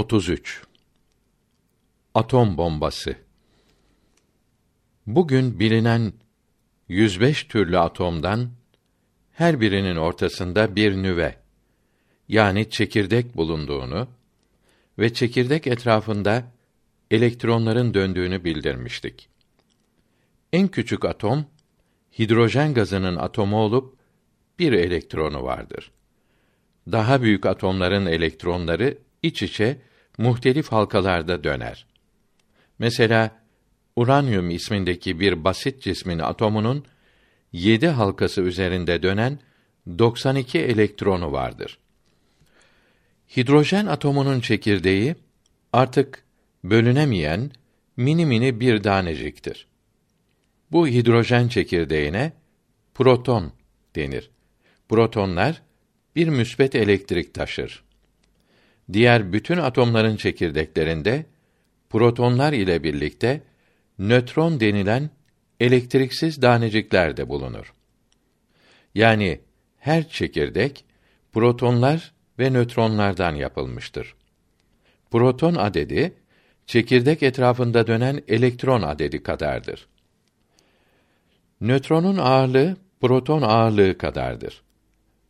33 Atom bombası Bugün bilinen 105 türlü atomdan her birinin ortasında bir nüve yani çekirdek bulunduğunu ve çekirdek etrafında elektronların döndüğünü bildirmiştik. En küçük atom hidrojen gazının atomu olup bir elektronu vardır. Daha büyük atomların elektronları iç içe muhtelif halkalarda döner. Mesela uranyum ismindeki bir basit cismin atomunun 7 halkası üzerinde dönen 92 elektronu vardır. Hidrojen atomunun çekirdeği artık bölünemeyen mini mini bir taneciktir. Bu hidrojen çekirdeğine proton denir. Protonlar bir müsbet elektrik taşır. Diğer bütün atomların çekirdeklerinde protonlar ile birlikte nötron denilen elektriksiz tanecikler de bulunur. Yani her çekirdek protonlar ve nötronlardan yapılmıştır. Proton adedi çekirdek etrafında dönen elektron adedi kadardır. Nötronun ağırlığı proton ağırlığı kadardır.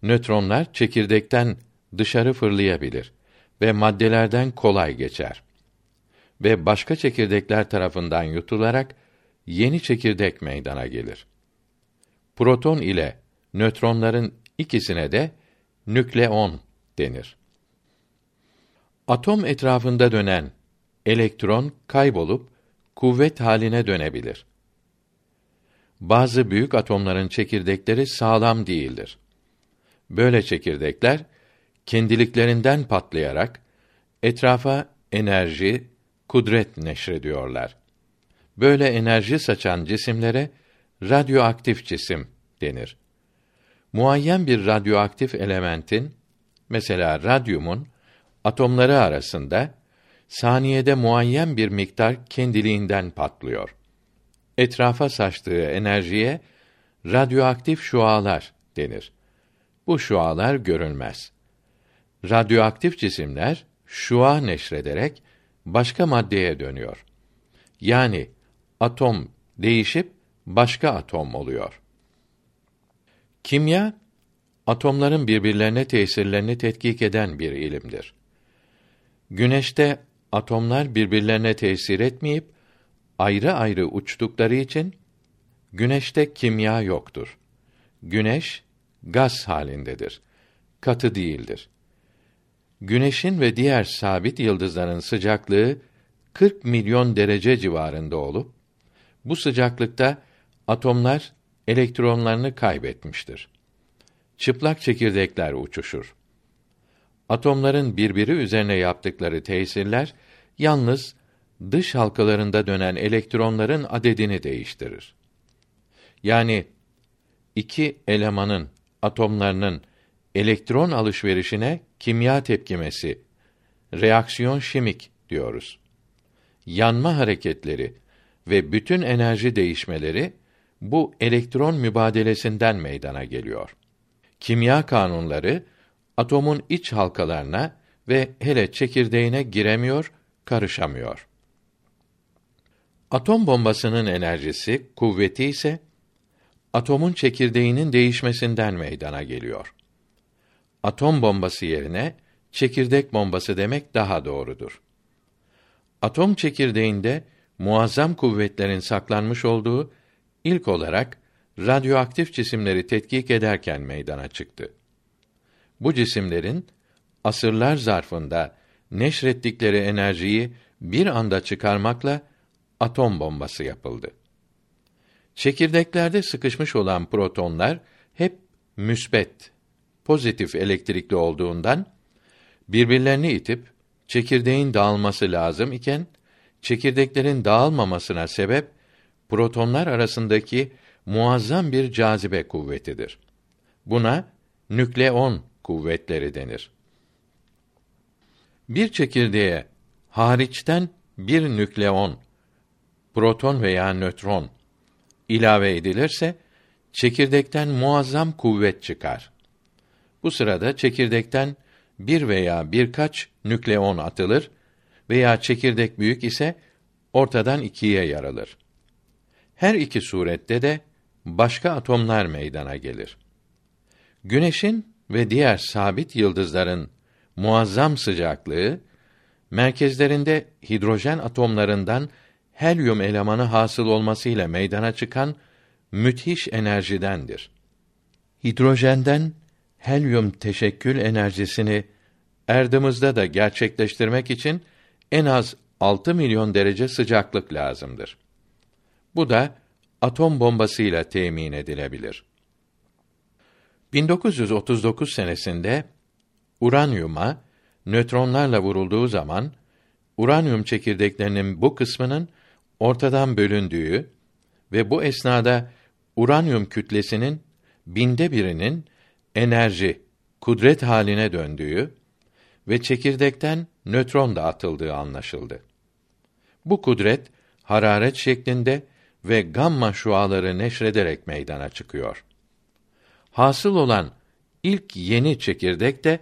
Nötronlar çekirdekten dışarı fırlayabilir ve maddelerden kolay geçer. Ve başka çekirdekler tarafından yutularak yeni çekirdek meydana gelir. Proton ile nötronların ikisine de nükleon denir. Atom etrafında dönen elektron kaybolup kuvvet haline dönebilir. Bazı büyük atomların çekirdekleri sağlam değildir. Böyle çekirdekler kendiliklerinden patlayarak etrafa enerji, kudret neşrediyorlar. Böyle enerji saçan cisimlere radyoaktif cisim denir. Muayyen bir radyoaktif elementin mesela radyumun atomları arasında saniyede muayyen bir miktar kendiliğinden patlıyor. Etrafa saçtığı enerjiye radyoaktif şualar denir. Bu şualar görünmez. Radyoaktif cisimler şua neşrederek başka maddeye dönüyor. Yani atom değişip başka atom oluyor. Kimya atomların birbirlerine tesirlerini tetkik eden bir ilimdir. Güneşte atomlar birbirlerine tesir etmeyip ayrı ayrı uçtukları için güneşte kimya yoktur. Güneş gaz halindedir. Katı değildir. Güneşin ve diğer sabit yıldızların sıcaklığı 40 milyon derece civarında olup bu sıcaklıkta atomlar elektronlarını kaybetmiştir. Çıplak çekirdekler uçuşur. Atomların birbiri üzerine yaptıkları tesirler yalnız dış halkalarında dönen elektronların adedini değiştirir. Yani iki elemanın atomlarının elektron alışverişine kimya tepkimesi, reaksiyon şimik diyoruz. Yanma hareketleri ve bütün enerji değişmeleri bu elektron mübadelesinden meydana geliyor. Kimya kanunları atomun iç halkalarına ve hele çekirdeğine giremiyor, karışamıyor. Atom bombasının enerjisi, kuvveti ise atomun çekirdeğinin değişmesinden meydana geliyor. Atom bombası yerine çekirdek bombası demek daha doğrudur. Atom çekirdeğinde muazzam kuvvetlerin saklanmış olduğu ilk olarak radyoaktif cisimleri tetkik ederken meydana çıktı. Bu cisimlerin asırlar zarfında neşrettikleri enerjiyi bir anda çıkarmakla atom bombası yapıldı. Çekirdeklerde sıkışmış olan protonlar hep müsbet, pozitif elektrikli olduğundan birbirlerini itip çekirdeğin dağılması lazım iken çekirdeklerin dağılmamasına sebep protonlar arasındaki muazzam bir cazibe kuvvetidir. Buna nükleon kuvvetleri denir. Bir çekirdeğe hariçten bir nükleon, proton veya nötron ilave edilirse çekirdekten muazzam kuvvet çıkar. Bu sırada çekirdekten bir veya birkaç nükleon atılır veya çekirdek büyük ise ortadan ikiye yarılır. Her iki surette de başka atomlar meydana gelir. Güneşin ve diğer sabit yıldızların muazzam sıcaklığı merkezlerinde hidrojen atomlarından helyum elemanı hasıl olmasıyla meydana çıkan müthiş enerjidendir. Hidrojenden helyum teşekkül enerjisini erdımızda da gerçekleştirmek için en az 6 milyon derece sıcaklık lazımdır. Bu da atom bombasıyla temin edilebilir. 1939 senesinde uranyuma nötronlarla vurulduğu zaman uranyum çekirdeklerinin bu kısmının ortadan bölündüğü ve bu esnada uranyum kütlesinin binde birinin enerji, kudret haline döndüğü ve çekirdekten nötron da atıldığı anlaşıldı. Bu kudret hararet şeklinde ve gamma şuaları neşrederek meydana çıkıyor. Hasıl olan ilk yeni çekirdek de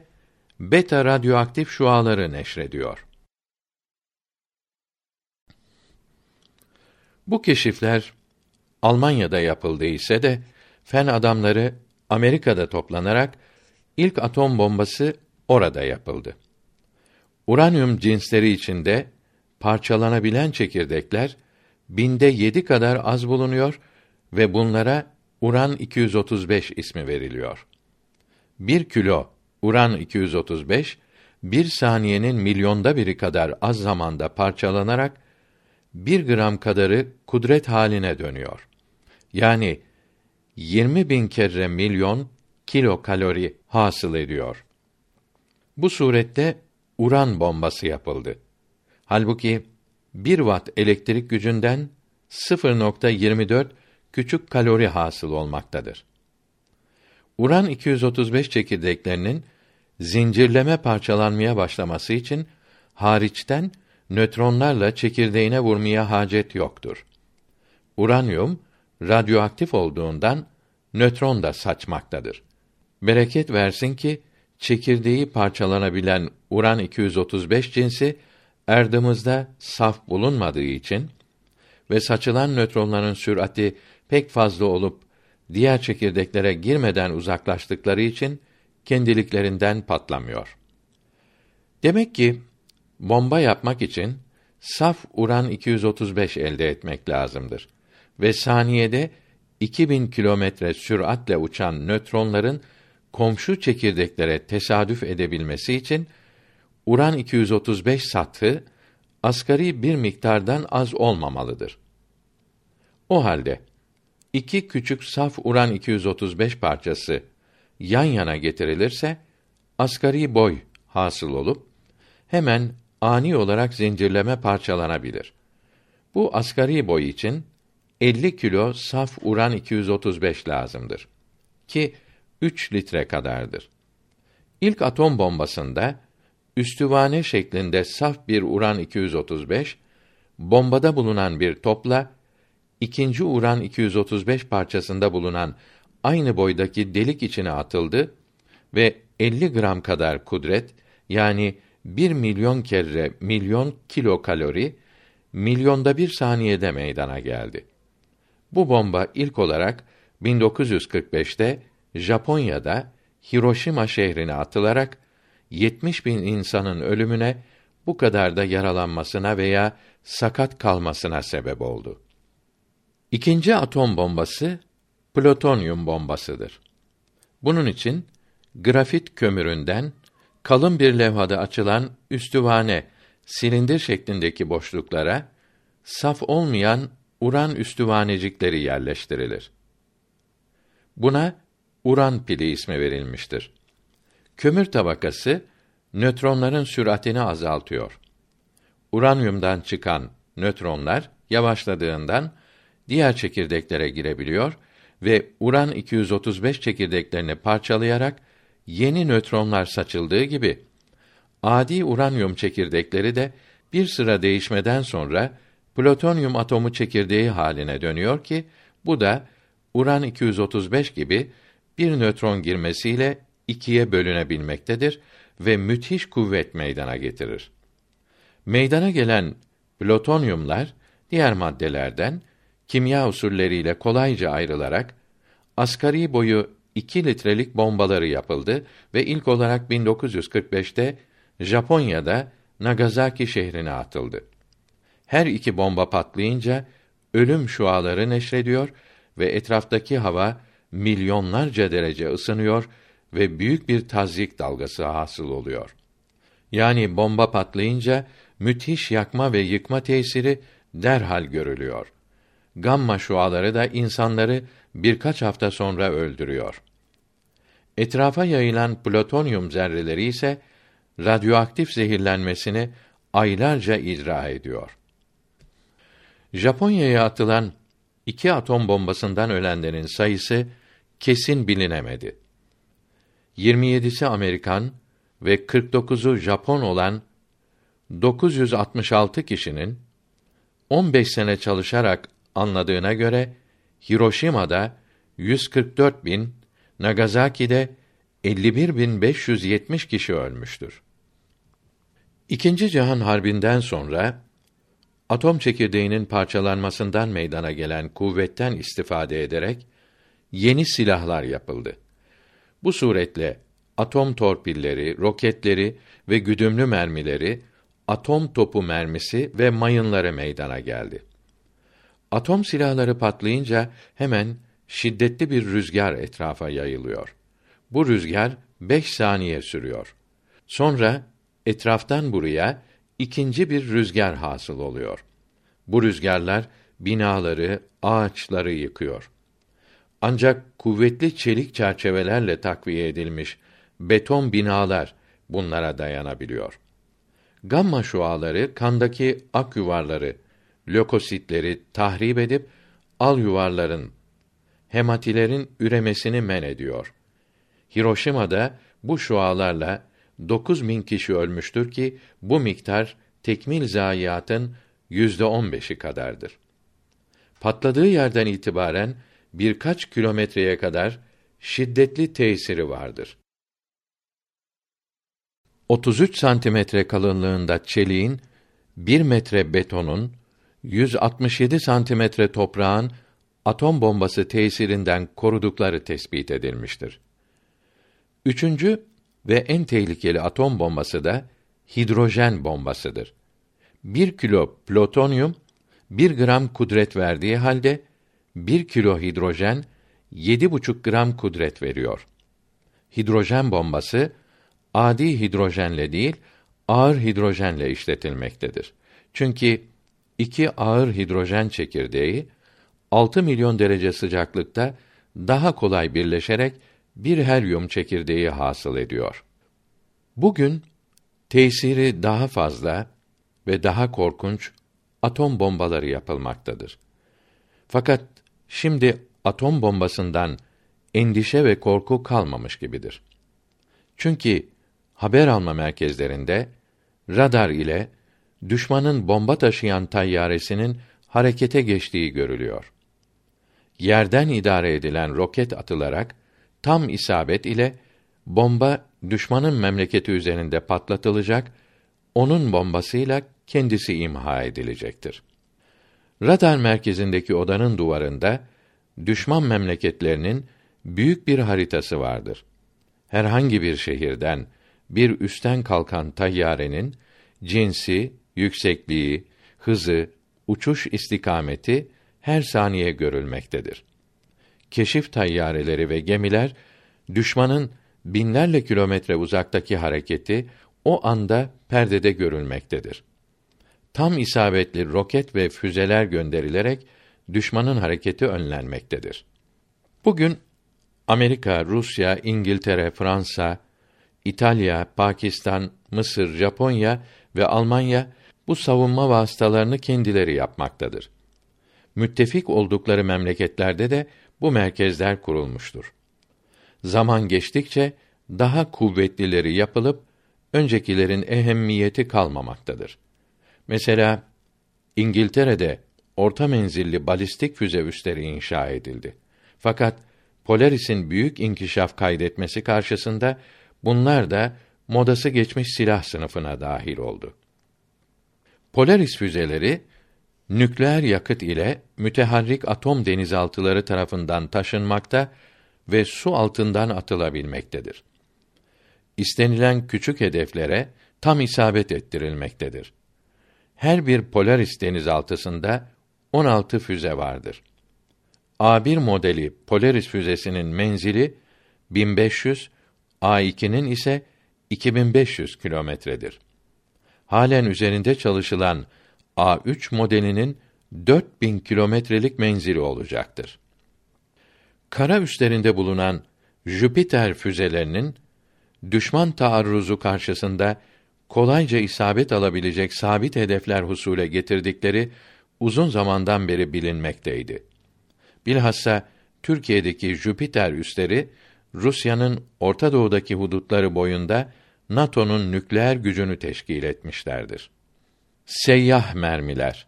beta radyoaktif şuaları neşrediyor. Bu keşifler Almanya'da yapıldı ise de fen adamları Amerika'da toplanarak ilk atom bombası orada yapıldı. Uranyum cinsleri içinde parçalanabilen çekirdekler binde yedi kadar az bulunuyor ve bunlara uran 235 ismi veriliyor. Bir kilo uran 235 bir saniyenin milyonda biri kadar az zamanda parçalanarak bir gram kadarı kudret haline dönüyor. Yani 20 bin kere milyon kilo kalori hasıl ediyor. Bu surette uran bombası yapıldı. Halbuki 1 watt elektrik gücünden 0.24 küçük kalori hasıl olmaktadır. Uran 235 çekirdeklerinin zincirleme parçalanmaya başlaması için hariçten nötronlarla çekirdeğine vurmaya hacet yoktur. Uranyum radyoaktif olduğundan nötron da saçmaktadır. Bereket versin ki çekirdeği parçalanabilen uran 235 cinsi erdımızda saf bulunmadığı için ve saçılan nötronların sürati pek fazla olup diğer çekirdeklere girmeden uzaklaştıkları için kendiliklerinden patlamıyor. Demek ki bomba yapmak için saf uran 235 elde etmek lazımdır ve saniyede 2000 kilometre süratle uçan nötronların komşu çekirdeklere tesadüf edebilmesi için uran 235 sathı asgari bir miktardan az olmamalıdır. O halde iki küçük saf uran 235 parçası yan yana getirilirse asgari boy hasıl olup hemen ani olarak zincirleme parçalanabilir. Bu asgari boy için 50 kilo saf uran 235 lazımdır ki 3 litre kadardır. İlk atom bombasında üstüvane şeklinde saf bir uran 235 bombada bulunan bir topla ikinci uran 235 parçasında bulunan aynı boydaki delik içine atıldı ve 50 gram kadar kudret yani 1 milyon kere milyon kilo kalori milyonda bir saniyede meydana geldi. Bu bomba ilk olarak 1945'te Japonya'da Hiroşima şehrine atılarak 70 bin insanın ölümüne bu kadar da yaralanmasına veya sakat kalmasına sebep oldu. İkinci atom bombası plutonyum bombasıdır. Bunun için grafit kömüründen kalın bir levhada açılan üstüvane silindir şeklindeki boşluklara saf olmayan uran üstüvanecikleri yerleştirilir. Buna uran pili ismi verilmiştir. Kömür tabakası nötronların süratini azaltıyor. Uranyumdan çıkan nötronlar yavaşladığından diğer çekirdeklere girebiliyor ve uran 235 çekirdeklerini parçalayarak yeni nötronlar saçıldığı gibi adi uranyum çekirdekleri de bir sıra değişmeden sonra plutonyum atomu çekirdeği haline dönüyor ki bu da uran 235 gibi bir nötron girmesiyle ikiye bölünebilmektedir ve müthiş kuvvet meydana getirir. Meydana gelen plutonyumlar diğer maddelerden kimya usulleriyle kolayca ayrılarak asgari boyu 2 litrelik bombaları yapıldı ve ilk olarak 1945'te Japonya'da Nagasaki şehrine atıldı. Her iki bomba patlayınca ölüm şuaları neşrediyor ve etraftaki hava milyonlarca derece ısınıyor ve büyük bir tazyik dalgası hasıl oluyor. Yani bomba patlayınca müthiş yakma ve yıkma tesiri derhal görülüyor. Gamma şuaları da insanları birkaç hafta sonra öldürüyor. Etrafa yayılan plutonyum zerreleri ise radyoaktif zehirlenmesini aylarca icra ediyor. Japonya'ya atılan iki atom bombasından ölenlerin sayısı kesin bilinemedi. 27'si Amerikan ve 49'u Japon olan 966 kişinin 15 sene çalışarak anladığına göre Hiroşima'da 144 bin, Nagasaki'de 51.570 kişi ölmüştür. İkinci Cihan Harbi'nden sonra atom çekirdeğinin parçalanmasından meydana gelen kuvvetten istifade ederek yeni silahlar yapıldı. Bu suretle atom torpilleri, roketleri ve güdümlü mermileri, atom topu mermisi ve mayınları meydana geldi. Atom silahları patlayınca hemen şiddetli bir rüzgar etrafa yayılıyor. Bu rüzgar beş saniye sürüyor. Sonra etraftan buraya ikinci bir rüzgar hasıl oluyor. Bu rüzgarlar binaları, ağaçları yıkıyor. Ancak kuvvetli çelik çerçevelerle takviye edilmiş beton binalar bunlara dayanabiliyor. Gamma şuaları kandaki ak yuvarları, lökositleri tahrip edip al yuvarların, hematilerin üremesini men ediyor. Hiroşima'da bu şualarla 9 bin kişi ölmüştür ki bu miktar tekmil zayiatın yüzde on beşi kadardır. Patladığı yerden itibaren birkaç kilometreye kadar şiddetli tesiri vardır. 33 santimetre kalınlığında çeliğin, 1 metre betonun, 167 santimetre toprağın atom bombası tesirinden korudukları tespit edilmiştir. Üçüncü ve en tehlikeli atom bombası da hidrojen bombasıdır. Bir kilo plutonyum, bir gram kudret verdiği halde, bir kilo hidrojen, yedi buçuk gram kudret veriyor. Hidrojen bombası, adi hidrojenle değil, ağır hidrojenle işletilmektedir. Çünkü iki ağır hidrojen çekirdeği 6 milyon derece sıcaklıkta daha kolay birleşerek bir helyum çekirdeği hasıl ediyor. Bugün tesiri daha fazla ve daha korkunç atom bombaları yapılmaktadır. Fakat şimdi atom bombasından endişe ve korku kalmamış gibidir. Çünkü haber alma merkezlerinde radar ile düşmanın bomba taşıyan tayyaresinin harekete geçtiği görülüyor. Yerden idare edilen roket atılarak tam isabet ile bomba düşmanın memleketi üzerinde patlatılacak, onun bombasıyla kendisi imha edilecektir. Radar merkezindeki odanın duvarında düşman memleketlerinin büyük bir haritası vardır. Herhangi bir şehirden bir üstten kalkan tayyarenin cinsi, yüksekliği, hızı, uçuş istikameti her saniye görülmektedir. Keşif tayyareleri ve gemiler düşmanın binlerle kilometre uzaktaki hareketi o anda perdede görülmektedir. Tam isabetli roket ve füzeler gönderilerek düşmanın hareketi önlenmektedir. Bugün Amerika, Rusya, İngiltere, Fransa, İtalya, Pakistan, Mısır, Japonya ve Almanya bu savunma vasıtalarını kendileri yapmaktadır. Müttefik oldukları memleketlerde de bu merkezler kurulmuştur. Zaman geçtikçe daha kuvvetlileri yapılıp öncekilerin ehemmiyeti kalmamaktadır. Mesela İngiltere'de orta menzilli balistik füze üsleri inşa edildi. Fakat Polaris'in büyük inkişaf kaydetmesi karşısında bunlar da modası geçmiş silah sınıfına dahil oldu. Polaris füzeleri nükleer yakıt ile müteharrik atom denizaltıları tarafından taşınmakta ve su altından atılabilmektedir. İstenilen küçük hedeflere tam isabet ettirilmektedir. Her bir Polaris denizaltısında 16 füze vardır. A1 modeli Polaris füzesinin menzili 1500, A2'nin ise 2500 kilometredir. Halen üzerinde çalışılan A3 modelinin 4000 kilometrelik menzili olacaktır. Kara üstlerinde bulunan Jüpiter füzelerinin düşman taarruzu karşısında kolayca isabet alabilecek sabit hedefler husule getirdikleri uzun zamandan beri bilinmekteydi. Bilhassa Türkiye'deki Jüpiter üsleri Rusya'nın Orta Doğu'daki hudutları boyunda NATO'nun nükleer gücünü teşkil etmişlerdir. Seyyah mermiler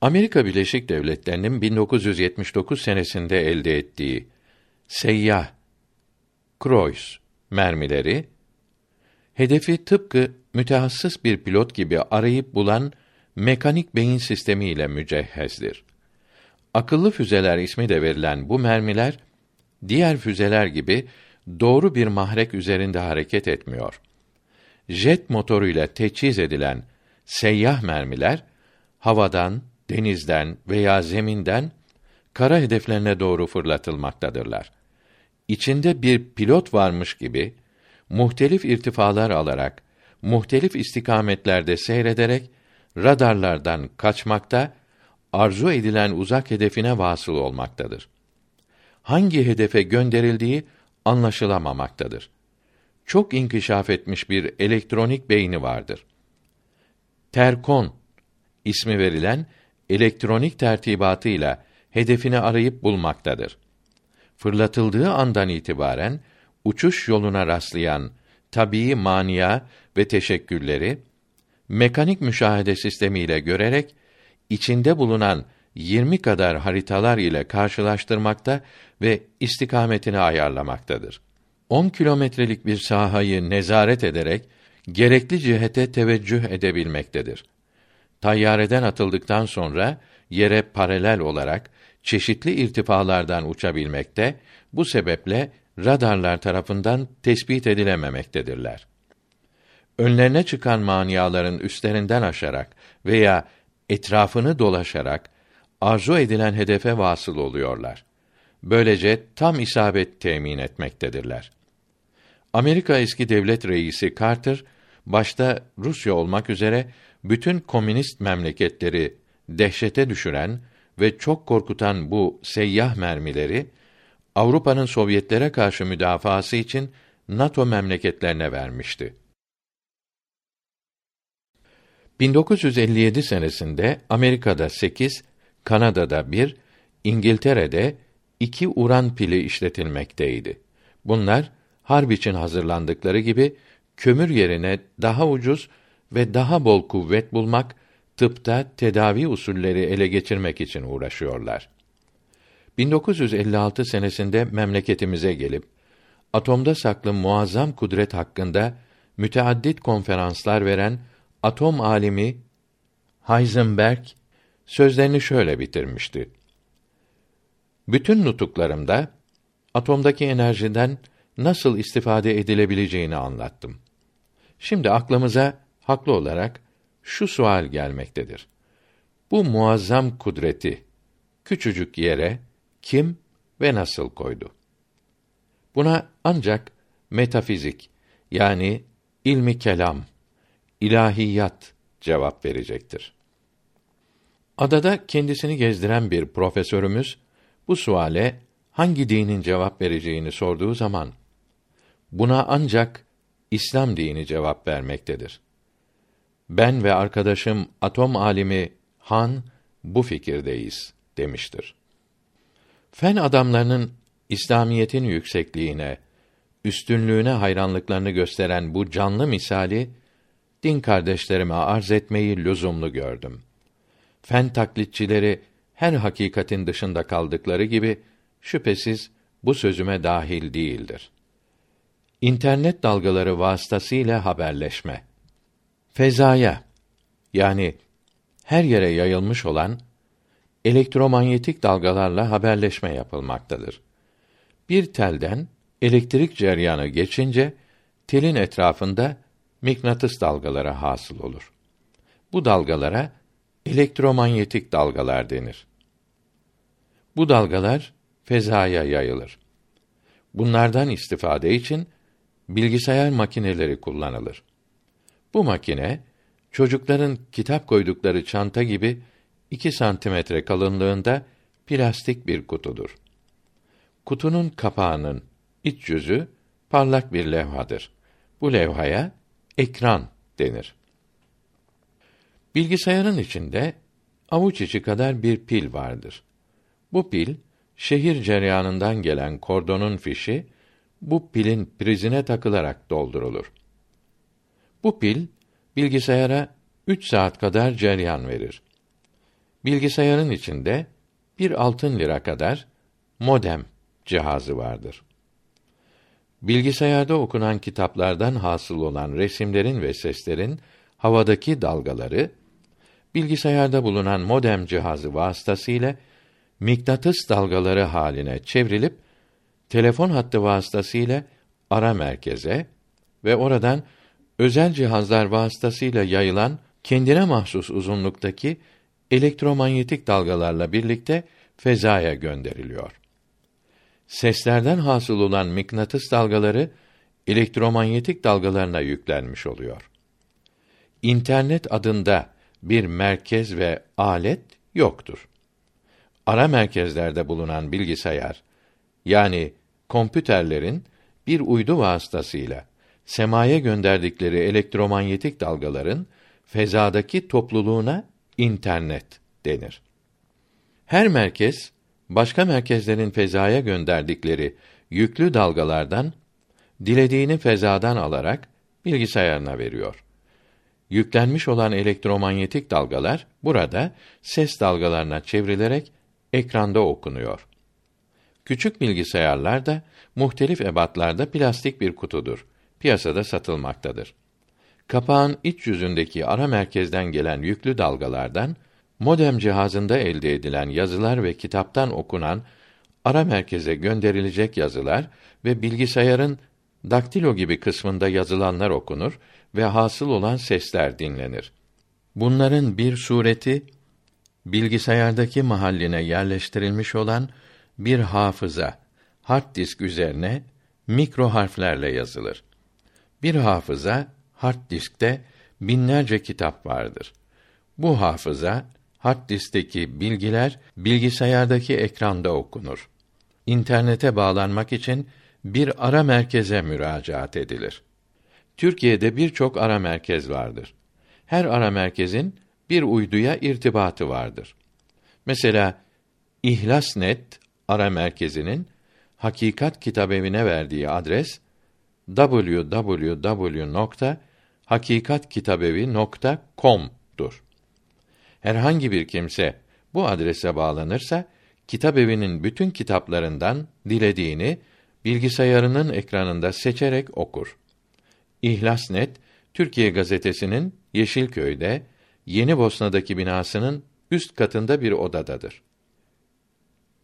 Amerika Birleşik Devletleri'nin 1979 senesinde elde ettiği seyyah Kreuz mermileri hedefi tıpkı mütehassıs bir pilot gibi arayıp bulan mekanik beyin sistemi ile mücehhezdir. Akıllı füzeler ismi de verilen bu mermiler diğer füzeler gibi doğru bir mahrek üzerinde hareket etmiyor. Jet motoruyla teçhiz edilen seyyah mermiler havadan, denizden veya zeminden kara hedeflerine doğru fırlatılmaktadırlar. İçinde bir pilot varmış gibi muhtelif irtifalar alarak muhtelif istikametlerde seyrederek radarlardan kaçmakta, arzu edilen uzak hedefine vasıl olmaktadır. Hangi hedefe gönderildiği anlaşılamamaktadır. Çok inkişaf etmiş bir elektronik beyni vardır. Terkon ismi verilen elektronik tertibatıyla hedefini arayıp bulmaktadır. Fırlatıldığı andan itibaren uçuş yoluna rastlayan tabii mania ve teşekkülleri mekanik müşahede sistemiyle görerek içinde bulunan 20 kadar haritalar ile karşılaştırmakta ve istikametini ayarlamaktadır. 10 kilometrelik bir sahayı nezaret ederek gerekli cihete teveccüh edebilmektedir. Tayyareden atıldıktan sonra yere paralel olarak çeşitli irtifalardan uçabilmekte, bu sebeple radarlar tarafından tespit edilememektedirler. Önlerine çıkan maniaların üstlerinden aşarak veya etrafını dolaşarak arzu edilen hedefe vasıl oluyorlar. Böylece tam isabet temin etmektedirler. Amerika eski devlet reisi Carter başta Rusya olmak üzere bütün komünist memleketleri dehşete düşüren ve çok korkutan bu seyyah mermileri Avrupa'nın Sovyetlere karşı müdafaası için NATO memleketlerine vermişti. 1957 senesinde Amerika'da 8, Kanada'da 1, İngiltere'de 2 uran pili işletilmekteydi. Bunlar harp için hazırlandıkları gibi kömür yerine daha ucuz ve daha bol kuvvet bulmak, tıpta tedavi usulleri ele geçirmek için uğraşıyorlar. 1956 senesinde memleketimize gelip atomda saklı muazzam kudret hakkında müteaddit konferanslar veren atom alimi Heisenberg sözlerini şöyle bitirmişti. Bütün nutuklarımda atomdaki enerjiden nasıl istifade edilebileceğini anlattım. Şimdi aklımıza haklı olarak şu sual gelmektedir. Bu muazzam kudreti küçücük yere kim ve nasıl koydu? Buna ancak metafizik yani ilmi kelam, ilahiyat cevap verecektir. Adada kendisini gezdiren bir profesörümüz bu suale hangi dinin cevap vereceğini sorduğu zaman buna ancak İslam dini cevap vermektedir. Ben ve arkadaşım atom alimi Han bu fikirdeyiz demiştir. Fen adamlarının İslamiyetin yüksekliğine, üstünlüğüne hayranlıklarını gösteren bu canlı misali din kardeşlerime arz etmeyi lüzumlu gördüm. Fen taklitçileri her hakikatin dışında kaldıkları gibi şüphesiz bu sözüme dahil değildir. İnternet dalgaları vasıtasıyla haberleşme. Fezaya yani her yere yayılmış olan elektromanyetik dalgalarla haberleşme yapılmaktadır. Bir telden elektrik cereyanı geçince telin etrafında mıknatıs dalgaları hasıl olur. Bu dalgalara elektromanyetik dalgalar denir. Bu dalgalar fezaya yayılır. Bunlardan istifade için bilgisayar makineleri kullanılır. Bu makine çocukların kitap koydukları çanta gibi 2 santimetre kalınlığında plastik bir kutudur. Kutunun kapağının iç yüzü parlak bir levhadır. Bu levhaya ekran denir. Bilgisayarın içinde avuç içi kadar bir pil vardır. Bu pil şehir cereyanından gelen kordonun fişi bu pilin prizine takılarak doldurulur. Bu pil bilgisayara 3 saat kadar cereyan verir. Bilgisayarın içinde bir altın lira kadar modem cihazı vardır. Bilgisayarda okunan kitaplardan hasıl olan resimlerin ve seslerin havadaki dalgaları bilgisayarda bulunan modem cihazı vasıtasıyla mıknatıs dalgaları haline çevrilip telefon hattı vasıtasıyla ara merkeze ve oradan özel cihazlar vasıtasıyla yayılan kendine mahsus uzunluktaki elektromanyetik dalgalarla birlikte fezaya gönderiliyor. Seslerden hasıl olan mıknatıs dalgaları elektromanyetik dalgalarına yüklenmiş oluyor. İnternet adında bir merkez ve alet yoktur. Ara merkezlerde bulunan bilgisayar yani kompüterlerin bir uydu vasıtasıyla semaya gönderdikleri elektromanyetik dalgaların fezadaki topluluğuna internet denir. Her merkez başka merkezlerin fezaya gönderdikleri yüklü dalgalardan dilediğini fezadan alarak bilgisayarına veriyor. Yüklenmiş olan elektromanyetik dalgalar burada ses dalgalarına çevrilerek ekranda okunuyor. Küçük bilgisayarlar da muhtelif ebatlarda plastik bir kutudur. Piyasada satılmaktadır. Kapağın iç yüzündeki ara merkezden gelen yüklü dalgalardan modem cihazında elde edilen yazılar ve kitaptan okunan ara merkeze gönderilecek yazılar ve bilgisayarın daktilo gibi kısmında yazılanlar okunur ve hasıl olan sesler dinlenir. Bunların bir sureti bilgisayardaki mahalline yerleştirilmiş olan bir hafıza, hard disk üzerine mikro harflerle yazılır. Bir hafıza, hard diskte binlerce kitap vardır. Bu hafıza, hard diskteki bilgiler bilgisayardaki ekranda okunur. İnternete bağlanmak için bir ara merkeze müracaat edilir. Türkiye'de birçok ara merkez vardır. Her ara merkezin bir uyduya irtibatı vardır. Mesela İhlasnet ara merkezinin Hakikat Kitabevine verdiği adres www.hakikatkitabevi.com'dur. Herhangi bir kimse bu adrese bağlanırsa kitabevinin bütün kitaplarından dilediğini bilgisayarının ekranında seçerek okur. İhlasnet Türkiye gazetesinin Yeşilköy'de Yeni Bosna'daki binasının üst katında bir odadadır.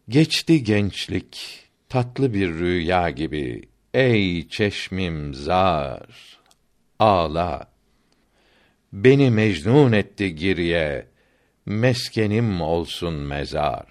Geçti gençlik tatlı bir rüya gibi. Ey çeşmim zar ağla. Beni mecnun etti giriye meskenim olsun mezar